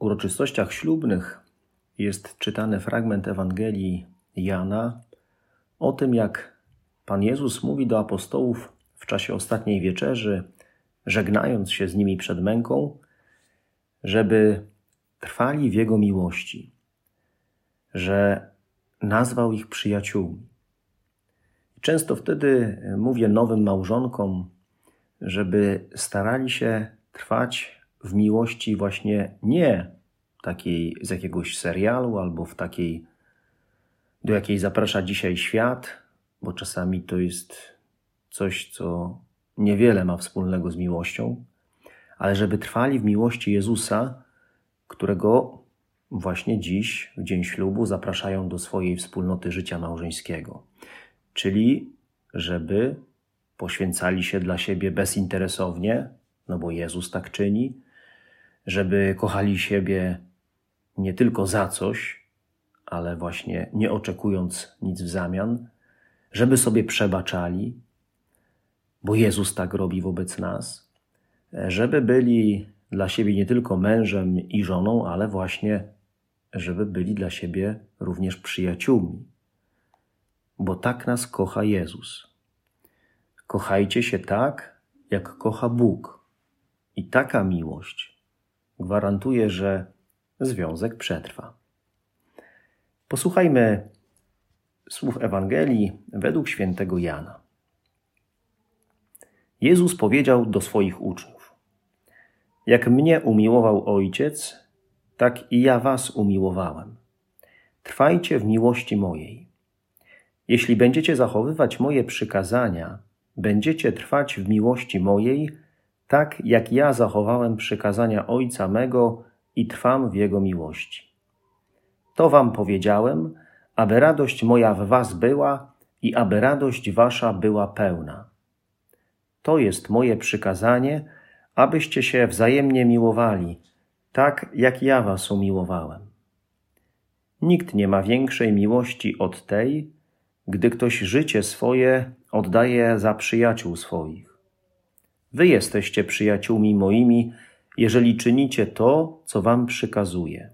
uroczystościach ślubnych jest czytany fragment Ewangelii Jana o tym, jak Pan Jezus mówi do apostołów w czasie ostatniej wieczerzy, żegnając się z nimi przed męką, żeby trwali w Jego miłości, że nazwał ich przyjaciółmi. Często wtedy mówię nowym małżonkom, żeby starali się trwać w miłości właśnie nie takiej z jakiegoś serialu albo w takiej, do jakiej zaprasza dzisiaj świat, bo czasami to jest coś, co niewiele ma wspólnego z miłością, ale żeby trwali w miłości Jezusa, którego właśnie dziś, w dzień ślubu, zapraszają do swojej wspólnoty życia małżeńskiego. Czyli, żeby poświęcali się dla siebie bezinteresownie, no bo Jezus tak czyni, żeby kochali siebie nie tylko za coś, ale właśnie nie oczekując nic w zamian, żeby sobie przebaczali, bo Jezus tak robi wobec nas, żeby byli dla siebie nie tylko mężem i żoną, ale właśnie, żeby byli dla siebie również przyjaciółmi, bo tak nas kocha Jezus. Kochajcie się tak, jak kocha Bóg. I taka miłość gwarantuje, że związek przetrwa. Posłuchajmy słów Ewangelii według świętego Jana. Jezus powiedział do swoich uczniów: Jak mnie umiłował Ojciec, tak i ja was umiłowałem. Trwajcie w miłości mojej. Jeśli będziecie zachowywać moje przykazania, będziecie trwać w miłości mojej, tak jak ja zachowałem przykazania Ojca mego i trwam w Jego miłości. To wam powiedziałem, aby radość moja w was była i aby radość wasza była pełna. To jest moje przykazanie, abyście się wzajemnie miłowali, tak jak ja was umiłowałem. Nikt nie ma większej miłości od tej, gdy ktoś życie swoje oddaje za przyjaciół swoich. Wy jesteście przyjaciółmi moimi, jeżeli czynicie to, co wam przykazuję.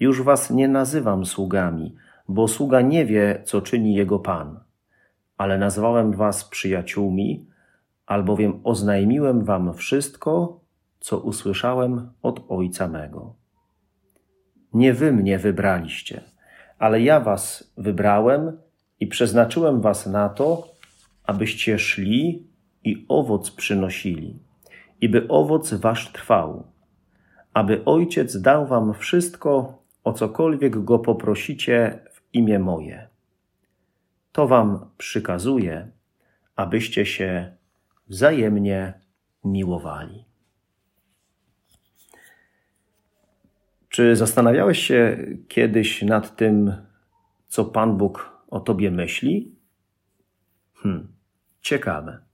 Już was nie nazywam sługami, bo sługa nie wie, co czyni jego pan, ale nazwałem was przyjaciółmi, albowiem oznajmiłem wam wszystko, co usłyszałem od Ojca mego. Nie wy mnie wybraliście, ale ja was wybrałem i przeznaczyłem was na to, abyście szli i owoc przynosili, i by owoc wasz trwał, aby Ojciec dał wam wszystko, o cokolwiek go poprosicie w imię moje. To wam przykazuję, abyście się wzajemnie miłowali. Czy zastanawiałeś się kiedyś nad tym, co Pan Bóg o tobie myśli? Hmm, ciekawe.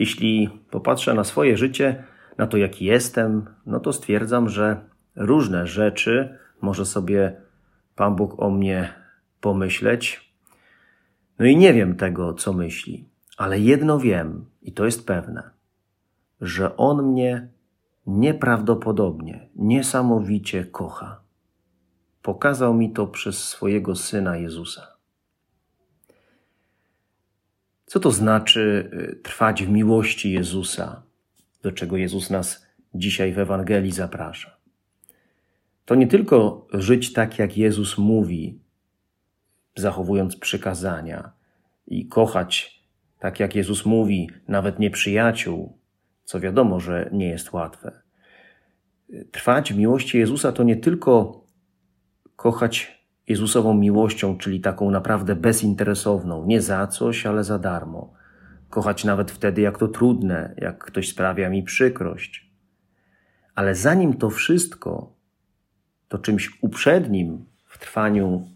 Jeśli popatrzę na swoje życie, na to jaki jestem, no to stwierdzam, że różne rzeczy może sobie Pan Bóg o mnie pomyśleć. No i nie wiem tego, co myśli, ale jedno wiem i to jest pewne, że On mnie nieprawdopodobnie, niesamowicie kocha. Pokazał mi to przez swojego Syna Jezusa. Co to znaczy y, trwać w miłości Jezusa, do czego Jezus nas dzisiaj w Ewangelii zaprasza? To nie tylko żyć tak, jak Jezus mówi, zachowując przykazania i kochać tak, jak Jezus mówi, nawet nieprzyjaciół, co wiadomo, że nie jest łatwe. Trwać w miłości Jezusa to nie tylko kochać Jezusową miłością, czyli taką naprawdę bezinteresowną, nie za coś, ale za darmo. Kochać nawet wtedy, jak to trudne, jak ktoś sprawia mi przykrość. Ale zanim to wszystko, to czymś uprzednim w trwaniu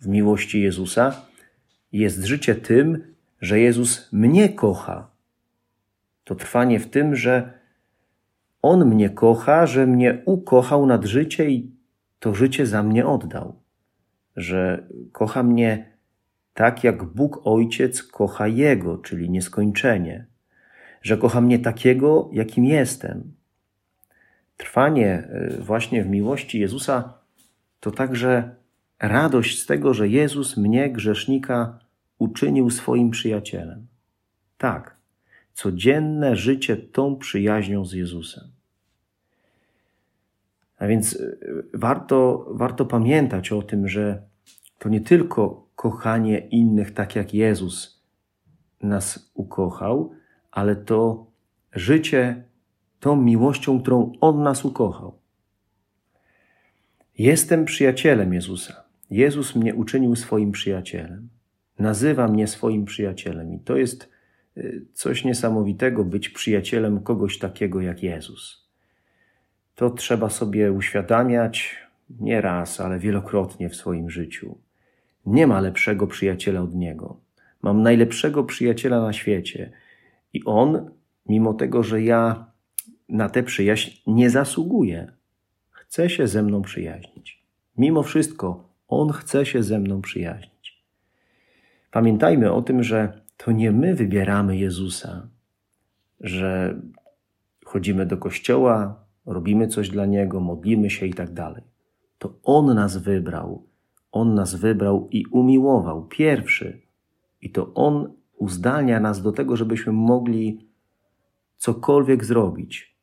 w miłości Jezusa jest życie tym, że Jezus mnie kocha. To trwanie w tym, że On mnie kocha, że mnie ukochał nad życie i to życie za mnie oddał. Że kocha mnie tak, jak Bóg Ojciec kocha Jego, czyli nieskończenie. Że kocha mnie takiego, jakim jestem. Trwanie y, właśnie w miłości Jezusa to także radość z tego, że Jezus mnie, grzesznika, uczynił swoim przyjacielem. Tak, codzienne życie tą przyjaźnią z Jezusem. A więc y, warto, warto pamiętać o tym, że to nie tylko kochanie innych tak jak Jezus nas ukochał, ale to życie tą miłością, którą On nas ukochał. Jestem przyjacielem Jezusa. Jezus mnie uczynił swoim przyjacielem. Nazywa mnie swoim przyjacielem. I to jest y, coś niesamowitego być przyjacielem kogoś takiego jak Jezus. To trzeba sobie uświadamiać nie raz, ale wielokrotnie w swoim życiu. Nie ma lepszego przyjaciela od Niego. Mam najlepszego przyjaciela na świecie. I On, mimo tego, że ja na tę przyjaźń nie zasługuję, chce się ze mną przyjaźnić. Mimo wszystko, On chce się ze mną przyjaźnić. Pamiętajmy o tym, że to nie my wybieramy Jezusa, że chodzimy do kościoła, robimy coś dla Niego, modlimy się i tak dalej. To On nas wybrał. On nas wybrał i umiłował pierwszy. I to On uzdalnia nas do tego, żebyśmy mogli cokolwiek zrobić,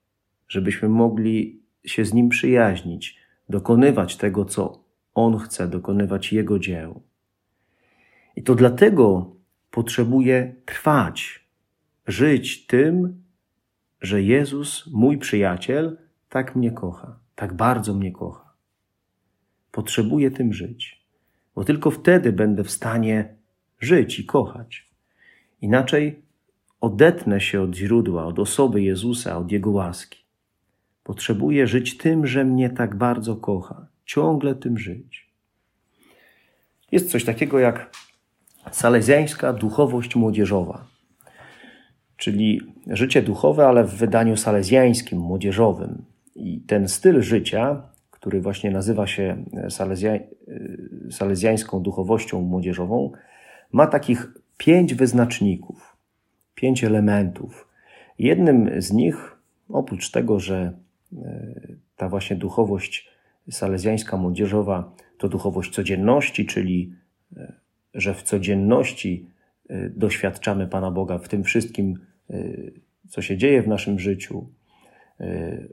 żebyśmy mogli się z Nim przyjaźnić, dokonywać tego, co On chce, dokonywać Jego dzieł. I to dlatego potrzebuję trwać, żyć tym, że Jezus, mój przyjaciel, tak mnie kocha, tak bardzo mnie kocha. Potrzebuję tym żyć, bo tylko wtedy będę w stanie żyć i kochać. Inaczej odetnę się od źródła, od osoby Jezusa, od Jego łaski. Potrzebuję żyć tym, że mnie tak bardzo kocha, ciągle tym żyć. Jest coś takiego jak salezjańska duchowość młodzieżowa, czyli życie duchowe, ale w wydaniu salezjańskim, młodzieżowym. I ten styl życia, który właśnie nazywa się salezja... salezjańską duchowością młodzieżową, ma takich pięć wyznaczników, pięć elementów. Jednym z nich, oprócz tego, że ta właśnie duchowość salezjańska młodzieżowa to duchowość codzienności, czyli e, że w codzienności e, doświadczamy Pana Boga w tym wszystkim, e, co się dzieje w naszym życiu.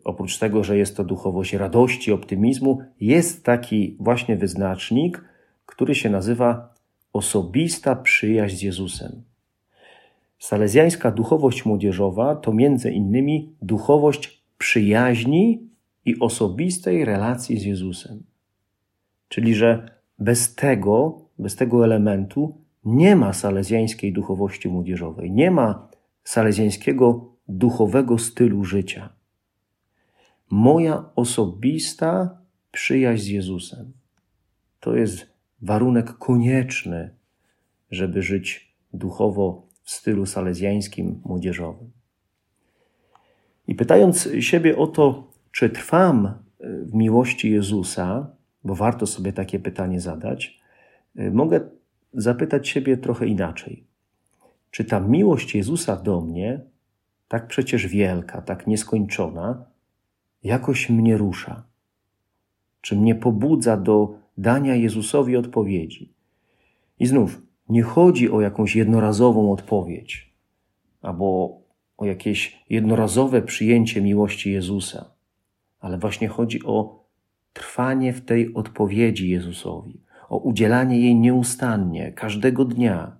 Oprócz tego, że jest to duchowość radości, optymizmu, jest taki właśnie wyznacznik, który się nazywa osobista przyjaźń z Jezusem. Salezjańska duchowość młodzieżowa to między innymi duchowość przyjaźni i osobistej relacji z Jezusem. Czyli, że bez tego, bez tego elementu nie ma salezjańskiej duchowości młodzieżowej, nie ma salezjańskiego duchowego stylu życia. Moja osobista przyjaźń z Jezusem to jest warunek konieczny, żeby żyć duchowo w stylu salezjańskim młodzieżowym. I pytając siebie o to, czy trwam e, w miłości Jezusa, bo warto sobie takie pytanie zadać, e, mogę zapytać siebie trochę inaczej. Czy ta miłość Jezusa do mnie, tak przecież wielka, tak nieskończona, jakoś mnie rusza? Czy mnie pobudza do dania Jezusowi odpowiedzi? I znów, nie chodzi o jakąś jednorazową odpowiedź albo o jakieś jednorazowe przyjęcie miłości Jezusa, ale właśnie chodzi o trwanie w tej odpowiedzi Jezusowi, o udzielanie jej nieustannie, każdego dnia.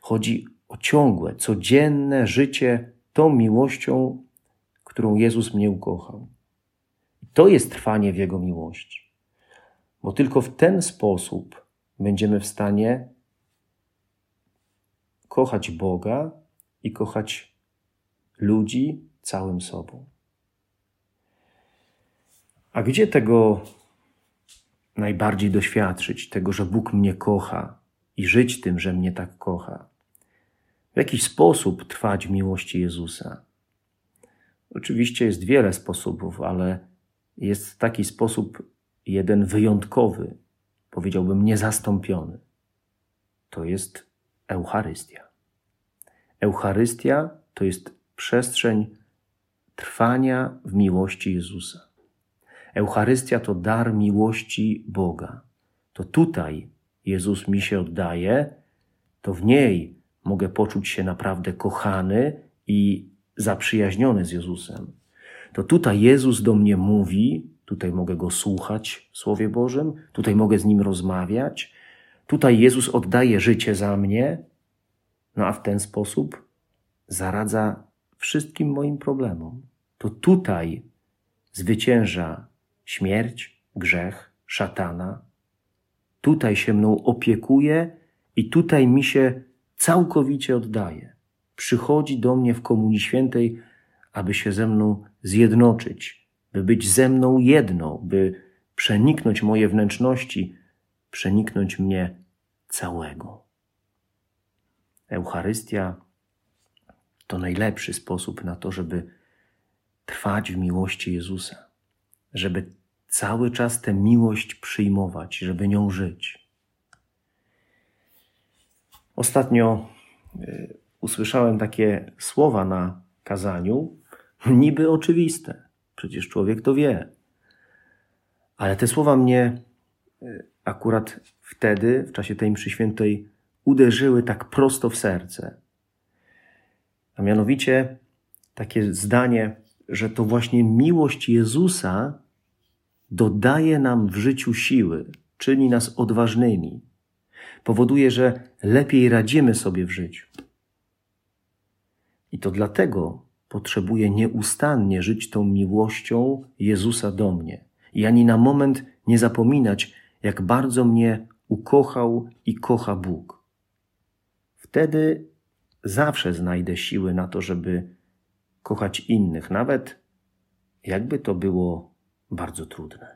Chodzi o ciągłe, codzienne życie tą miłością, którą Jezus mnie ukochał. To jest trwanie w Jego miłości, bo tylko w ten sposób będziemy w stanie kochać Boga i kochać ludzi całym sobą. A gdzie tego najbardziej doświadczyć tego, że Bóg mnie kocha i żyć tym, że mnie tak kocha. W jakiś sposób trwać w miłości Jezusa. Oczywiście jest wiele sposobów, ale jest taki sposób jeden wyjątkowy, powiedziałbym niezastąpiony. To jest Eucharystia. Eucharystia to jest przestrzeń trwania w miłości Jezusa. Eucharystia to dar miłości Boga. To tutaj Jezus mi się oddaje, to w niej mogę poczuć się naprawdę kochany i zaprzyjaźniony z Jezusem. To tutaj Jezus do mnie mówi, tutaj mogę go słuchać w Słowie Bożym, tutaj mogę z nim rozmawiać, tutaj Jezus oddaje życie za mnie, no a w ten sposób zaradza wszystkim moim problemom. To tutaj zwycięża śmierć, grzech, szatana. Tutaj się mną opiekuje i tutaj mi się całkowicie oddaje. Przychodzi do mnie w Komunii Świętej, aby się ze mną zjednoczyć, by być ze mną jedno, by przeniknąć moje wnętrzności, przeniknąć mnie całego. Eucharystia to najlepszy sposób na to, żeby trwać w miłości Jezusa, żeby cały czas tę miłość przyjmować, żeby nią żyć. Ostatnio y, usłyszałem takie słowa na kazaniu, niby oczywiste, przecież człowiek to wie. Ale te słowa mnie y, akurat wtedy, w czasie tej mszy świętej, uderzyły tak prosto w serce. A mianowicie takie zdanie, że to właśnie miłość Jezusa dodaje nam w życiu siły, czyni nas odważnymi, powoduje, że lepiej radzimy sobie w życiu. I to dlatego potrzebuję nieustannie żyć tą miłością Jezusa do mnie i ani na moment nie zapominać, jak bardzo mnie ukochał i kocha Bóg. Wtedy zawsze znajdę siły na to, żeby kochać innych, nawet jakby to było bardzo trudne.